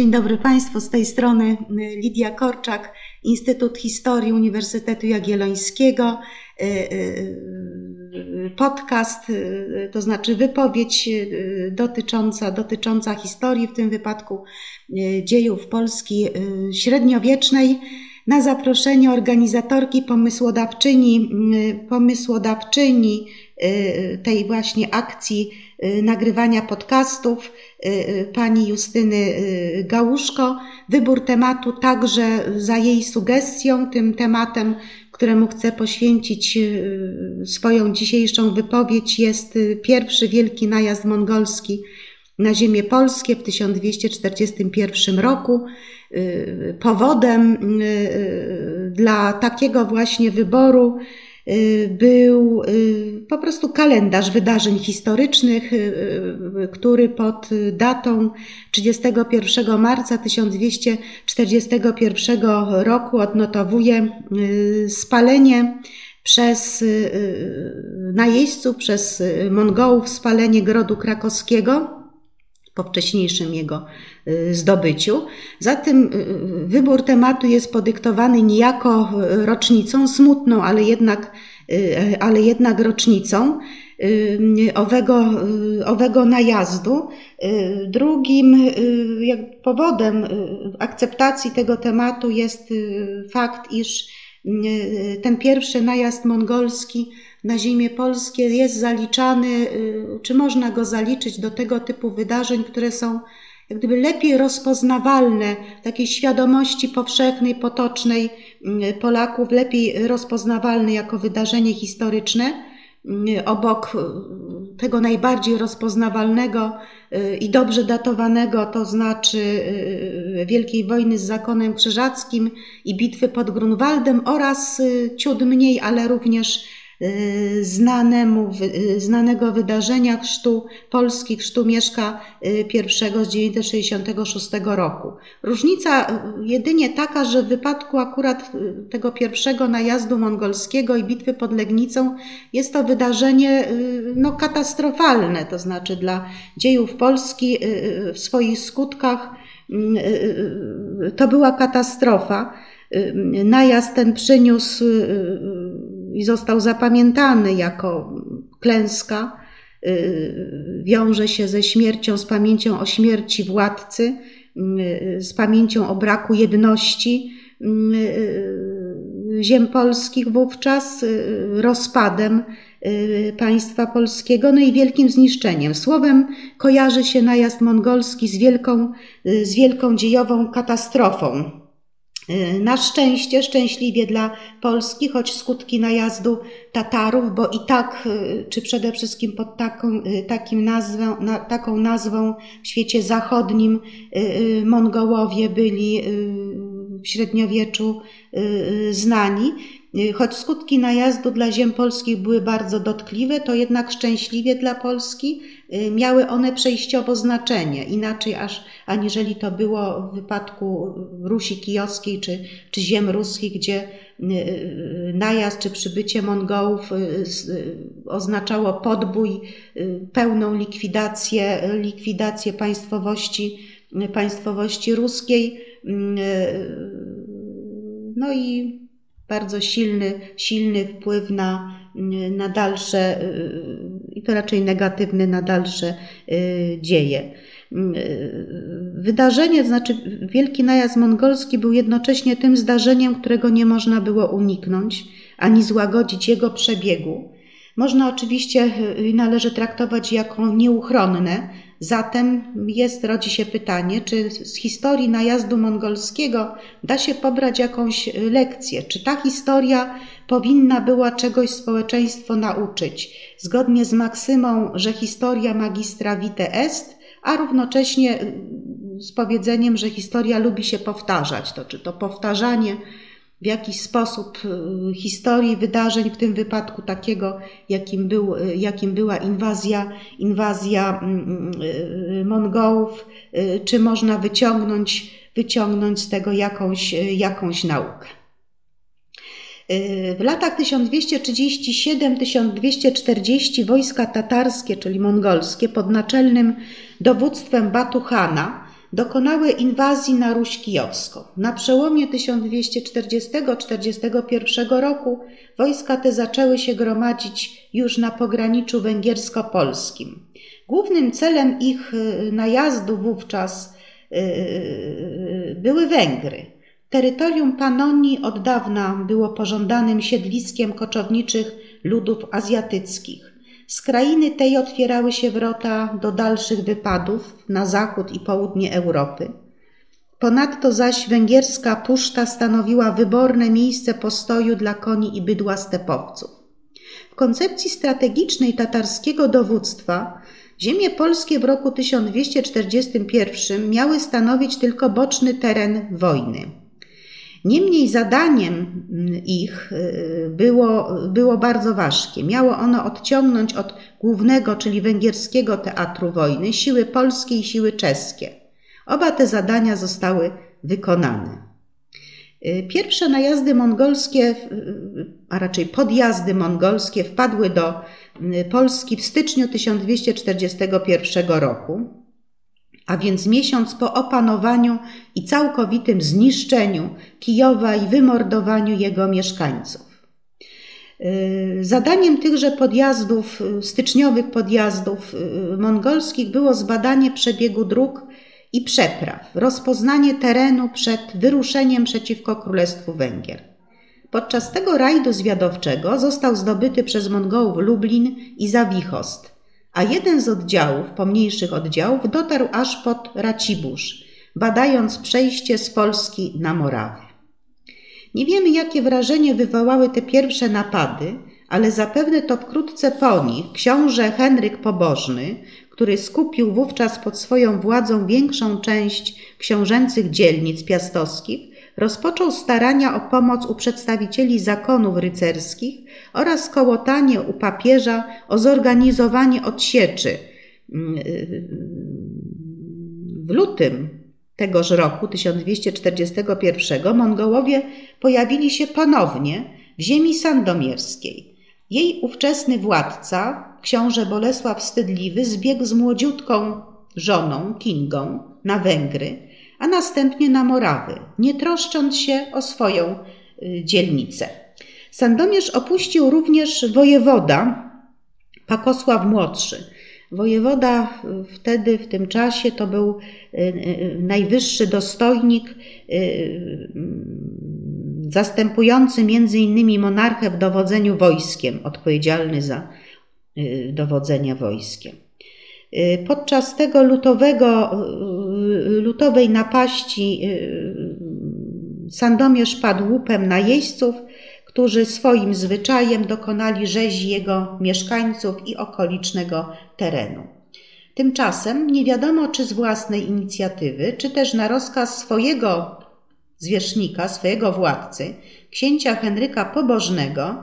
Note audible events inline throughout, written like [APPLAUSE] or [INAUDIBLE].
Dzień dobry Państwu, z tej strony Lidia Korczak, Instytut Historii Uniwersytetu Jagiellońskiego. Y, y, podcast, y, to znaczy wypowiedź dotycząca, dotycząca historii, w tym wypadku dziejów Polski średniowiecznej na zaproszenie organizatorki, pomysłodawczyni, pomysłodawczyni tej właśnie akcji nagrywania podcastów, pani Justyny Gałuszko. Wybór tematu także za jej sugestią, tym tematem, któremu chcę poświęcić swoją dzisiejszą wypowiedź, jest pierwszy wielki najazd mongolski na ziemię polskie w 1241 roku. Y, powodem y, y, dla takiego właśnie wyboru był po prostu kalendarz wydarzeń historycznych, który pod datą 31 marca 1241 roku odnotowuje spalenie przez najeźdźców, przez Mongołów, spalenie grodu krakowskiego po wcześniejszym jego y, zdobyciu. Zatem y, wybór tematu jest podyktowany niejako rocznicą, smutną, ale jednak, y, ale jednak rocznicą owego, owego najazdu. Drugim powodem akceptacji tego tematu jest fakt, iż ten pierwszy najazd mongolski na ziemię polskie jest zaliczany, y, czy można go zaliczyć do tego typu wydarzeń, które są jak gdyby lepiej rozpoznawalne takiej świadomości powszechnej, potocznej y, Polaków, lepiej rozpoznawalne jako wydarzenie historyczne, y, obok tego najbardziej rozpoznawalnego i dobrze datowanego, to znaczy Wielkiej Wojny z Zakonem Krzyżackim i bitwy pod Grunwaldem oraz ciut mniej, ale również Y, znanemu, y, znanego wydarzenia chrztu Polski, chrztu Mieszka I z 966 roku. Różnica jedynie taka, że w wypadku akurat tego pierwszego najazdu mongolskiego i bitwy pod Legnicą jest to wydarzenie y, no, katastrofalne, to znaczy dla dziejów Polski w swoich skutkach to była katastrofa. Najazd ten przyniósł i został zapamiętany jako klęska, y, wiąże się ze śmiercią, z pamięcią o śmierci władcy, y, z pamięcią o braku jedności y, ziem polskich wówczas, rozpadem państwa polskiego, no i wielkim zniszczeniem. Słowem kojarzy się najazd mongolski z wielką, z wielką dziejową katastrofą na szczęście, szczęśliwie dla Polski, choć skutki najazdu Tatarów, bo i tak, y, czy przede wszystkim pod taką, y, takim nazwą, taką nazwą w świecie zachodnim Mongołowie byli w średniowieczu znani. Choć skutki najazdu dla ziem polskich były bardzo dotkliwe, to jednak szczęśliwie dla Polski miały one przejściowo znaczenie, inaczej aż aniżeli to było w wypadku Rusi Kijowskiej czy, czy ziem ruskich, gdzie y, y, najazd czy przybycie Mongołów oznaczało podbój, pełną likwidację, likwidację państwowości, państwowości ruskiej. No i bardzo silny, silny wpływ na, na dalsze, y, i to raczej negatywny na dalsze y, dzieje. Y, wydarzenie, znaczy Wielki Najazd Mongolski był jednocześnie tym zdarzeniem, którego nie można było uniknąć, ani złagodzić jego przebiegu. Można oczywiście i należy traktować jako nieuchronne, Zatem jest, rodzi się pytanie, czy z historii najazdu mongolskiego da się pobrać jakąś lekcję? Czy ta historia powinna była czegoś społeczeństwo nauczyć? Zgodnie z maksymą, że historia magistra vitae est, a równocześnie z powiedzeniem, że historia lubi się powtarzać. To czy to powtarzanie w jakiś sposób y, historii wydarzeń, w tym wypadku takiego, jakim, był, y, jakim była inwazja, inwazja mm, mm, y, Mongołów, czy można wyciągnąć, wyciągnąć z tego jakąś, jakąś naukę. W latach 1237-1240 wojska tatarskie, czyli mongolskie, pod naczelnym dowództwem Batuhana, dokonały inwazji na Ruś Kijowską. Na przełomie 1240-41 roku wojska te zaczęły się gromadzić już na pograniczu węgiersko-polskim. Głównym celem ich y, najazdu wówczas y, y, były Węgry. Terytorium Panonii od dawna było pożądanym siedliskiem koczowniczych ludów azjatyckich. Z krainy tej otwierały się wrota do dalszych wypadów na zachód i południe Europy. Ponadto zaś węgierska puszta stanowiła wyborne miejsce postoju dla koni i bydła stepowców. W koncepcji strategicznej tatarskiego dowództwa ziemie polskie w roku 1241 miały stanowić tylko boczny teren wojny. Niemniej zadaniem mm, ich y, było, było bardzo ważkie. Miało ono odciągnąć od głównego, czyli węgierskiego teatru wojny, siły polskie i siły czeskie. Oba te zadania zostały wykonane. Y, pierwsze najazdy mongolskie, a raczej podjazdy mongolskie wpadły do y, Polski w styczniu 1241 roku a więc miesiąc po opanowaniu i całkowitym zniszczeniu Kijowa i wymordowaniu jego mieszkańców. Y, zadaniem tychże podjazdów, y, styczniowych podjazdów y, mongolskich było zbadanie przebiegu dróg i przepraw, rozpoznanie terenu przed wyruszeniem przeciwko Królestwu Węgier. Podczas tego rajdu zwiadowczego został zdobyty przez Mongołów Lublin i Zawichost, a jeden z oddziałów, pomniejszych oddziałów, dotarł aż pod Racibórz, badając przejście z Polski na Morawię. Nie wiemy, jakie wrażenie wywołały te pierwsze napady, ale zapewne to wkrótce po nich książę Henryk Pobożny, który skupił wówczas pod swoją władzą większą część książęcych dzielnic piastowskich, rozpoczął starania o pomoc u przedstawicieli zakonów rycerskich oraz kołotanie u papieża o zorganizowanie odsieczy. W lutym tegoż roku 1241 Mongołowie pojawili się ponownie w ziemi sandomierskiej. Jej ówczesny władca, książę Bolesław Wstydliwy, zbiegł z młodziutką żoną, Kingą, na Węgry, a następnie na Morawy, nie troszcząc się o swoją y, dzielnicę. Sandomierz opuścił również wojewoda Pakosław Młodszy. Wojewoda wtedy, w tym czasie, to był y, y, najwyższy dostojnik, zastępujący między innymi monarchę w dowodzeniu wojskiem, odpowiedzialny za dowodzenie wojskiem. Podczas tego lutowego lutowej napaści y, Sandomierz padł łupem na jeźdźców, którzy swoim zwyczajem dokonali rzezi jego mieszkańców i okolicznego terenu. Tymczasem nie wiadomo, czy z własnej inicjatywy, czy też na rozkaz swojego zwierzchnika, swojego władcy, księcia Henryka Pobożnego,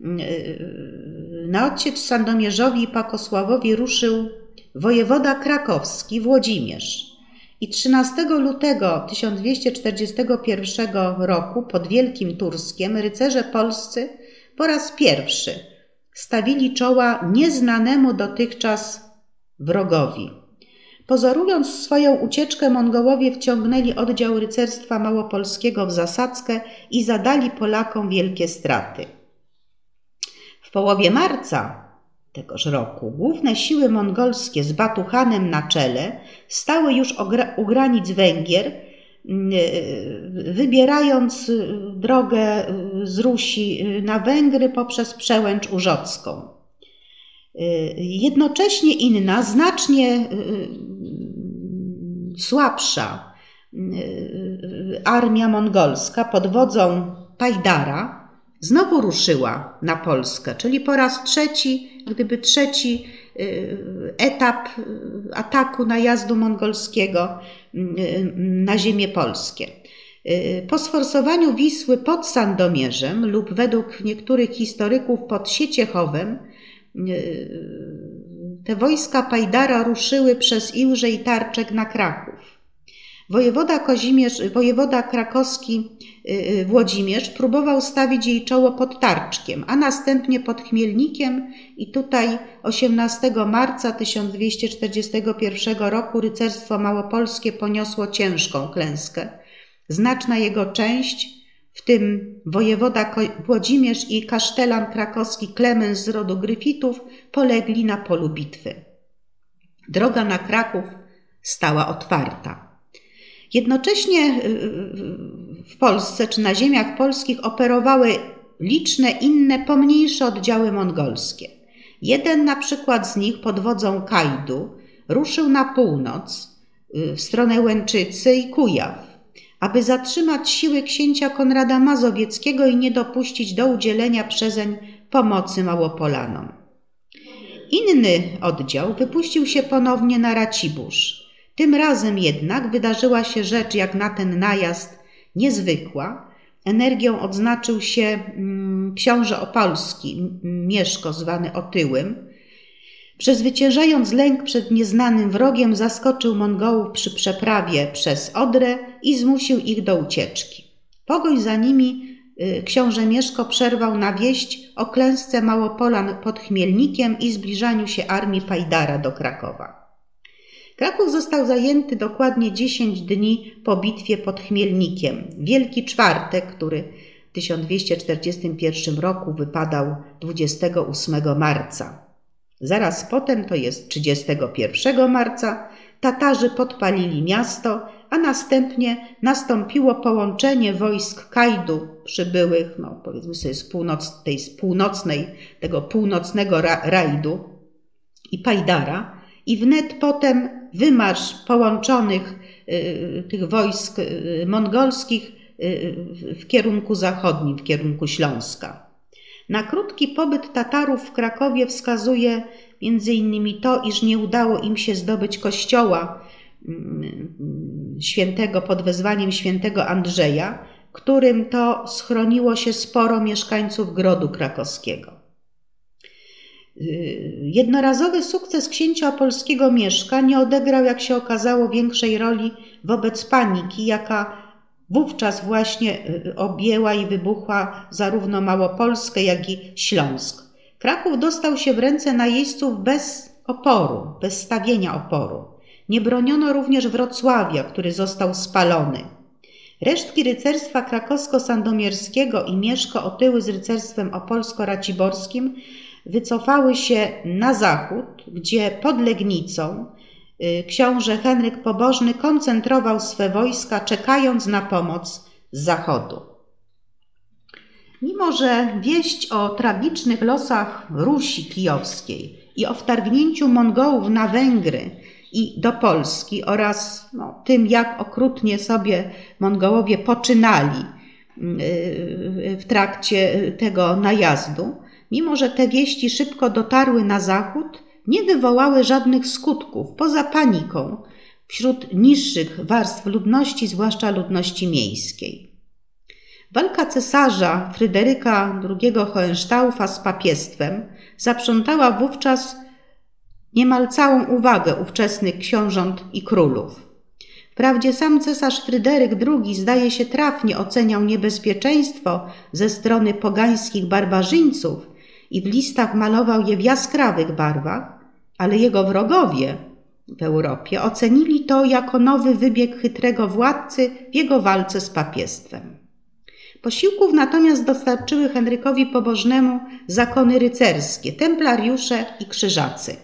y, na odsiecz Sandomierzowi i Pakosławowi ruszył wojewoda krakowski Włodzimierz. I 13 lutego 1241 roku pod Wielkim Turskiem rycerze polscy po raz pierwszy stawili czoła nieznanemu dotychczas wrogowi. Pozorując swoją ucieczkę, Mongołowie wciągnęli oddział rycerstwa małopolskiego w zasadzkę i zadali Polakom wielkie straty. W połowie marca tegoż roku główne siły mongolskie z Batuhanem na czele stały już u granic Węgier, mm, e, wybierając e, drogę e, z Rusi na Węgry poprzez przełęcz urzocką. Jednocześnie inna, znacznie słabsza armia mongolska pod wodzą Pajdara znowu ruszyła na Polskę, czyli po raz trzeci, gdyby trzeci y, etap y, ataku najazdu mongolskiego y, na ziemię polskie. Po sforsowaniu Wisły pod Sandomierzem lub według niektórych historyków pod Sieciechowem, te wojska Pajdara ruszyły przez Iłże i Tarczek na Kraków. Wojewoda, Kozimierz, wojewoda krakowski y, Włodzimierz próbował stawić jej czoło pod Tarczkiem, a następnie pod Chmielnikiem i tutaj 18 marca 1241 roku rycerstwo małopolskie poniosło ciężką klęskę. Znaczna jego część, w tym wojewoda Włodzimierz i kasztelan krakowski Klemens z rodu Gryfitów, polegli na polu bitwy. Droga na Kraków stała otwarta. Jednocześnie y, y, w Polsce czy na ziemiach polskich operowały liczne inne, pomniejsze oddziały mongolskie. Jeden na przykład z nich pod wodzą Kajdu ruszył na północ y, w stronę Łęczycy i Kujaw, aby zatrzymać siły księcia Konrada Mazowieckiego i nie dopuścić do udzielenia przezeń pomocy Małopolanom. Inny oddział wypuścił się ponownie na Racibórz. Tym razem jednak wydarzyła się rzecz jak na ten najazd niezwykła. Energią odznaczył się mm, książę opolski, Mieszko zwany Otyłym. Przezwyciężając lęk przed nieznanym wrogiem, zaskoczył Mongołów przy przeprawie przez Odrę i zmusił ich do ucieczki. Pogoń za nimi y, książę Mieszko przerwał na wieść o klęsce Małopolan pod Chmielnikiem i zbliżaniu się armii Pajdara do Krakowa. Kraków został zajęty dokładnie 10 dni po bitwie pod Chmielnikiem. Wielki Czwartek, który w 1241 roku wypadał 28 marca. Zaraz potem, to jest 31 marca, Tatarzy podpalili miasto, a następnie nastąpiło połączenie wojsk Kajdu przybyłych, no powiedzmy sobie z, północ, tej, z północnej, tego północnego ra, rajdu i Pajdara i wnet potem wymarsz połączonych y, tych wojsk y, mongolskich y, w kierunku zachodnim, w kierunku Śląska. Na krótki pobyt Tatarów w Krakowie wskazuje innymi to, iż nie udało im się zdobyć kościoła mm, świętego pod wezwaniem świętego Andrzeja, którym to schroniło się sporo mieszkańców grodu krakowskiego. Y, jednorazowy sukces księcia opolskiego Mieszka nie odegrał, jak się okazało, większej roli wobec paniki, jaka wówczas właśnie y, objęła i wybuchła zarówno Małopolskę, jak i Śląsk. Kraków dostał się w ręce najeźdźców bez oporu, bez stawienia oporu. Nie broniono również Wrocławia, który został spalony. Resztki rycerstwa krakowsko-sandomierskiego i Mieszko otyły z rycerstwem opolsko-raciborskim wycofały się na zachód, gdzie pod Legnicą y, książę Henryk Pobożny koncentrował swe wojska, czekając na pomoc z zachodu. Mimo, że wieść o tragicznych losach Rusi Kijowskiej i o wtargnięciu Mongołów na Węgry i do Polski oraz no, tym, jak okrutnie sobie Mongołowie poczynali y, w trakcie tego najazdu, mimo że te wieści szybko dotarły na zachód, nie wywołały żadnych skutków poza paniką wśród niższych warstw ludności, zwłaszcza ludności miejskiej. Walka cesarza Fryderyka II Hohenstaufa z papiestwem zaprzątała wówczas niemal całą uwagę ówczesnych książąt i królów. Wprawdzie sam cesarz Fryderyk II zdaje się trafnie oceniał niebezpieczeństwo ze strony pogańskich barbarzyńców i w listach malował je w jaskrawych barwach, ale jego wrogowie w Europie ocenili to jako nowy wybieg chytrego władcy w jego walce z papiestwem. Posiłków natomiast dostarczyły Henrykowi Pobożnemu zakony rycerskie, templariusze i krzyżacy.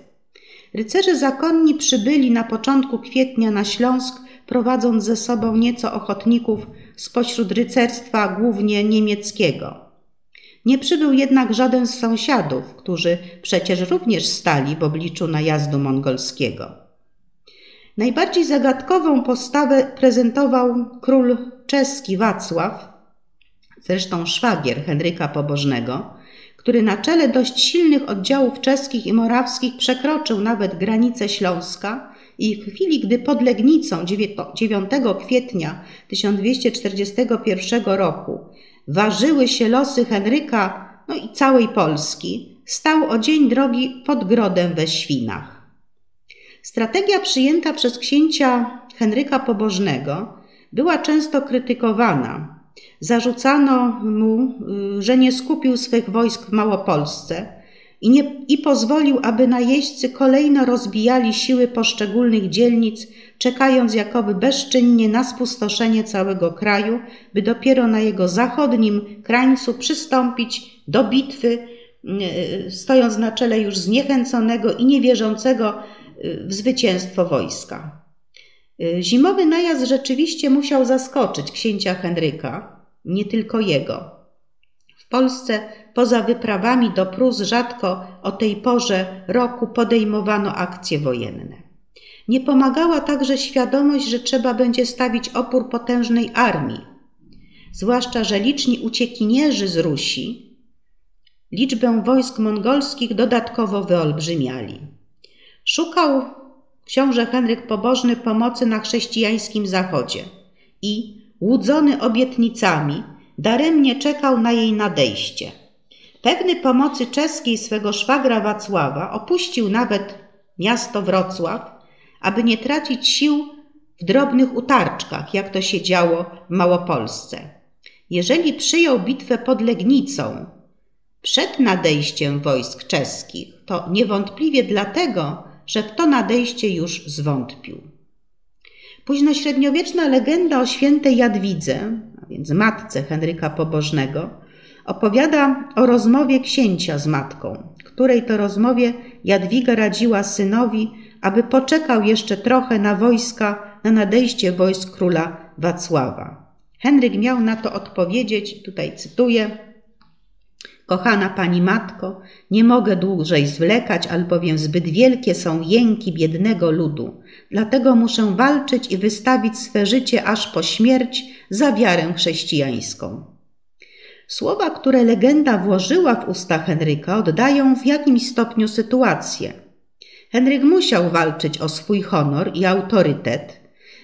Rycerze zakonni przybyli na początku kwietnia na Śląsk, prowadząc ze sobą nieco ochotników spośród rycerstwa głównie niemieckiego. Nie przybył jednak żaden z sąsiadów, którzy przecież również stali w obliczu najazdu mongolskiego. Najbardziej zagadkową postawę prezentował król czeski Wacław, zresztą szwagier Henryka Pobożnego, który na czele dość silnych oddziałów czeskich i morawskich przekroczył nawet granice Śląska i w chwili, gdy pod Legnicą 9 kwietnia 1241 roku ważyły się losy Henryka no i całej Polski, stał o dzień drogi pod grodem we Świnach. Strategia przyjęta przez księcia Henryka Pobożnego była często krytykowana. Zarzucano mu, y, że nie skupił swych wojsk w Małopolsce i, nie, i pozwolił, aby najeźdźcy kolejno rozbijali siły poszczególnych dzielnic, czekając jakoby bezczynnie na spustoszenie całego kraju, by dopiero na jego zachodnim krańcu przystąpić do bitwy, y, stojąc na czele już zniechęconego i niewierzącego y, w zwycięstwo wojska. Y, zimowy najazd rzeczywiście musiał zaskoczyć księcia Henryka, nie tylko jego. Polsce poza wyprawami do Prus rzadko o tej porze roku podejmowano akcje wojenne. Nie pomagała także świadomość, że trzeba będzie stawić opór potężnej armii, zwłaszcza że liczni uciekinierzy z Rusi liczbę wojsk mongolskich dodatkowo wyolbrzymiali. Szukał książę Henryk Pobożny pomocy na chrześcijańskim zachodzie i, łudzony obietnicami, daremnie czekał na jej nadejście. Pewny pomocy czeskiej swego szwagra Wacława opuścił nawet miasto Wrocław, aby nie tracić sił w drobnych utarczkach, jak to się działo w Małopolsce. Jeżeli przyjął bitwę pod Legnicą przed nadejściem wojsk czeskich, to niewątpliwie dlatego, że w to nadejście już zwątpił. Późnośredniowieczna legenda o świętej Jadwidze, więc matce Henryka Pobożnego, opowiada o rozmowie księcia z matką, której to rozmowie Jadwiga radziła synowi, aby poczekał jeszcze trochę na wojska, na nadejście wojsk króla Wacława. Henryk miał na to odpowiedzieć, tutaj cytuję, Kochana pani matko, nie mogę dłużej zwlekać, albowiem zbyt wielkie są jęki biednego ludu. Dlatego muszę walczyć i wystawić swe życie aż po śmierć za wiarę chrześcijańską. Słowa, które legenda włożyła w usta Henryka, oddają w jakimś stopniu sytuację. Henryk musiał walczyć o swój honor i autorytet.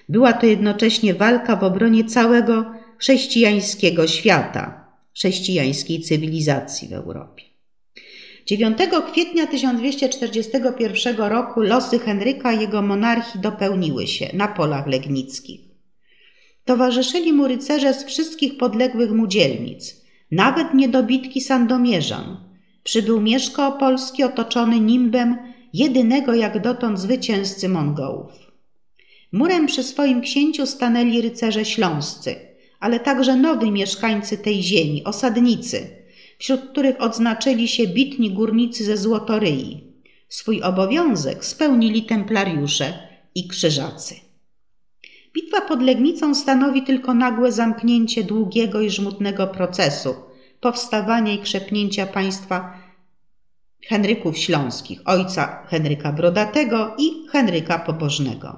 Była to jednocześnie walka w obronie całego chrześcijańskiego świata chrześcijańskiej cywilizacji w Europie. 9 kwietnia 1241 roku losy Henryka i jego monarchii dopełniły się na polach legnickich. Towarzyszyli mu rycerze z wszystkich podległych mu dzielnic, nawet niedobitki Sandomierzan. Przybył Mieszko Opolski otoczony nimbem jedynego jak dotąd zwycięzcy Mongołów. Murem przy swoim księciu stanęli rycerze śląscy – ale także nowi mieszkańcy tej ziemi, osadnicy, wśród których odznaczyli się bitni górnicy ze Złotoryi. Swój obowiązek spełnili templariusze i krzyżacy. Bitwa pod Legnicą stanowi tylko nagłe zamknięcie długiego i żmudnego procesu powstawania i krzepnięcia państwa Henryków Śląskich, ojca Henryka Brodatego i Henryka Pobożnego.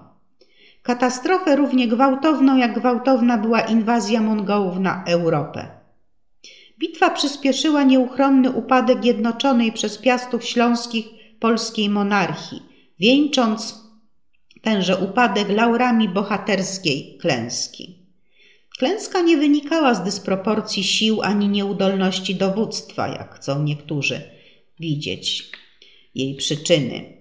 Katastrofę równie gwałtowną jak gwałtowna była inwazja Mongołów na Europę. Bitwa przyspieszyła nieuchronny upadek jednoczonej przez piastów śląskich polskiej monarchii, wieńcząc tenże upadek laurami bohaterskiej klęski. Klęska nie wynikała z dysproporcji sił ani nieudolności dowództwa, jak chcą niektórzy widzieć jej przyczyny.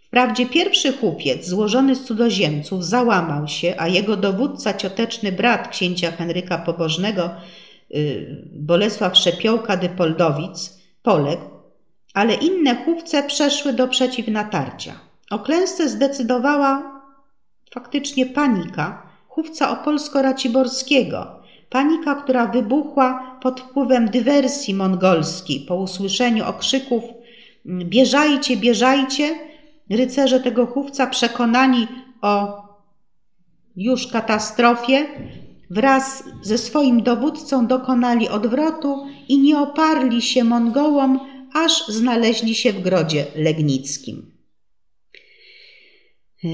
Wprawdzie pierwszy chłopiec, złożony z cudzoziemców, załamał się, a jego dowódca, cioteczny brat księcia Henryka Pobożnego, Bolesław Szepiołka de Poldowic, poległ, ale inne chówce przeszły do przeciwnatarcia. O klęsce zdecydowała faktycznie panika chówca opolsko-raciborskiego, panika, która wybuchła pod wpływem dywersji mongolskiej po usłyszeniu okrzyków bieżajcie, bieżajcie, Rycerze tego chówca, przekonani o już katastrofie, wraz ze swoim dowódcą dokonali odwrotu i nie oparli się Mongołom, aż znaleźli się w grodzie legnickim.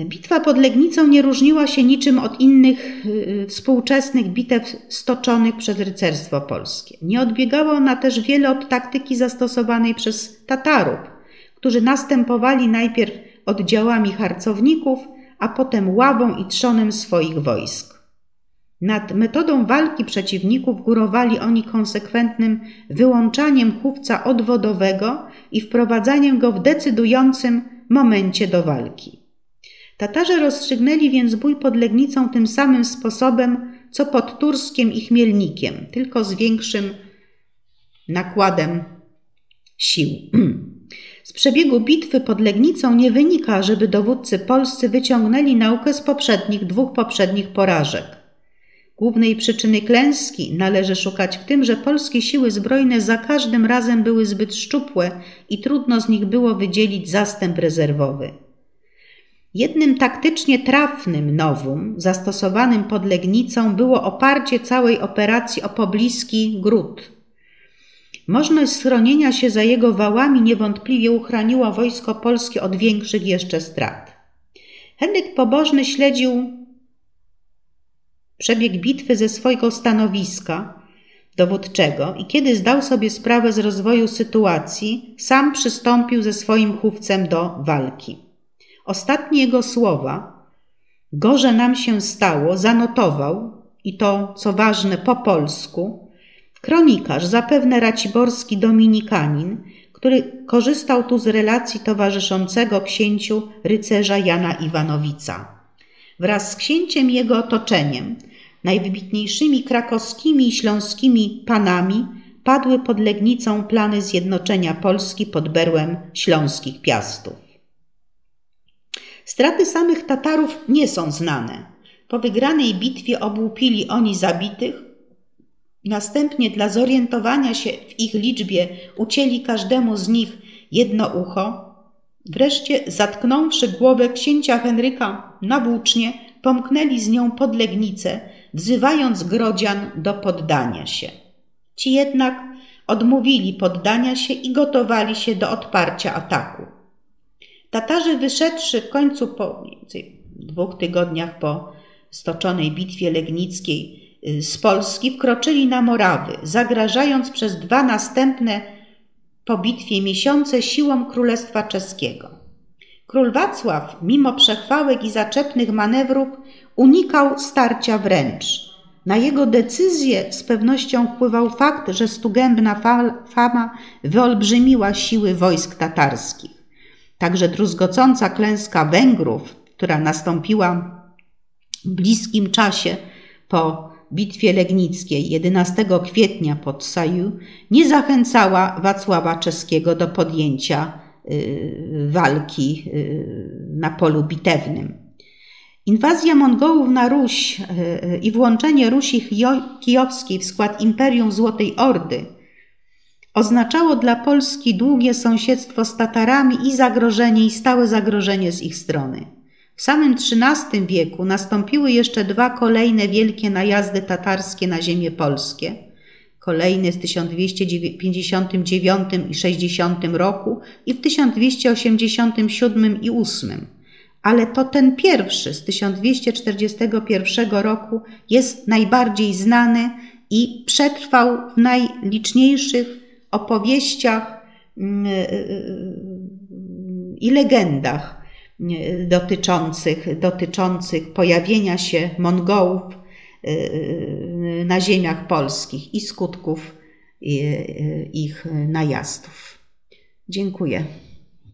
Bitwa pod Legnicą nie różniła się niczym od innych y, współczesnych bitew stoczonych przez rycerstwo polskie. Nie odbiegała ona też wiele od taktyki zastosowanej przez Tatarów, którzy następowali najpierw oddziałami harcowników, a potem ławą i trzonem swoich wojsk. Nad metodą walki przeciwników górowali oni konsekwentnym wyłączaniem chówca odwodowego i wprowadzaniem go w decydującym momencie do walki. Tatarzy rozstrzygnęli więc bój pod Legnicą tym samym sposobem, co pod Turskiem i Chmielnikiem, tylko z większym nakładem sił. [CLEARS THROAT] Z przebiegu bitwy pod Legnicą nie wynika, żeby dowódcy polscy wyciągnęli naukę z poprzednich dwóch poprzednich porażek. Głównej przyczyny klęski należy szukać w tym, że polskie siły zbrojne za każdym razem były zbyt szczupłe i trudno z nich było wydzielić zastęp rezerwowy. Jednym taktycznie trafnym nowum zastosowanym pod Legnicą było oparcie całej operacji o pobliski gród. Możność schronienia się za jego wałami niewątpliwie uchroniła wojsko polskie od większych jeszcze strat. Henryk Pobożny śledził przebieg bitwy ze swojego stanowiska dowódczego i kiedy zdał sobie sprawę z rozwoju sytuacji, sam przystąpił ze swoim chówcem do walki. Ostatnie jego słowa, gorze nam się stało, zanotował, i to, co ważne, po polsku, kronikarz, zapewne raciborski dominikanin, który korzystał tu z relacji towarzyszącego księciu rycerza Jana Iwanowica. Wraz z księciem jego otoczeniem, najwybitniejszymi krakowskimi i śląskimi panami, padły pod Legnicą plany zjednoczenia Polski pod berłem śląskich piastów. Straty samych Tatarów nie są znane. Po wygranej bitwie obłupili oni zabitych, następnie dla zorientowania się w ich liczbie ucięli każdemu z nich jedno ucho, wreszcie zatknąwszy głowę księcia Henryka na włócznie, pomknęli z nią pod Legnicę, wzywając Grodzian do poddania się. Ci jednak odmówili poddania się i gotowali się do odparcia ataku. Tatarzy wyszedłszy w końcu po dwóch tygodniach po stoczonej bitwie legnickiej y, z Polski wkroczyli na Morawy, zagrażając przez dwa następne po bitwie miesiące siłom Królestwa Czeskiego. Król Wacław, mimo przechwałek i zaczepnych manewrów, unikał starcia wręcz. Na jego decyzję z pewnością wpływał fakt, że stugębna fama wyolbrzymiła siły wojsk tatarskich. Także druzgocąca klęska Węgrów, która nastąpiła w bliskim czasie po bitwie legnickiej 11 kwietnia pod Saju, nie zachęcała Wacława Czeskiego do podjęcia walki y, na polu bitewnym. Inwazja Mongołów na Ruś y, i włączenie Rusi Kijowskiej w skład Imperium Złotej Ordy – oznaczało dla Polski długie sąsiedztwo z Tatarami i zagrożenie i stałe zagrożenie z ich strony. W samym XIII wieku nastąpiły jeszcze dwa kolejne wielkie najazdy tatarskie na ziemię polskie. Kolejny w 1259 i 60 roku i w 1287 i 8. Ale to ten pierwszy z 1241 roku jest najbardziej znany i przetrwał w najliczniejszych opowieściach mm, y, y, y, i legendach dotyczących, dotyczących pojawienia się Mongołów na ziemiach polskich i skutków ich najazdów. Dziękuję.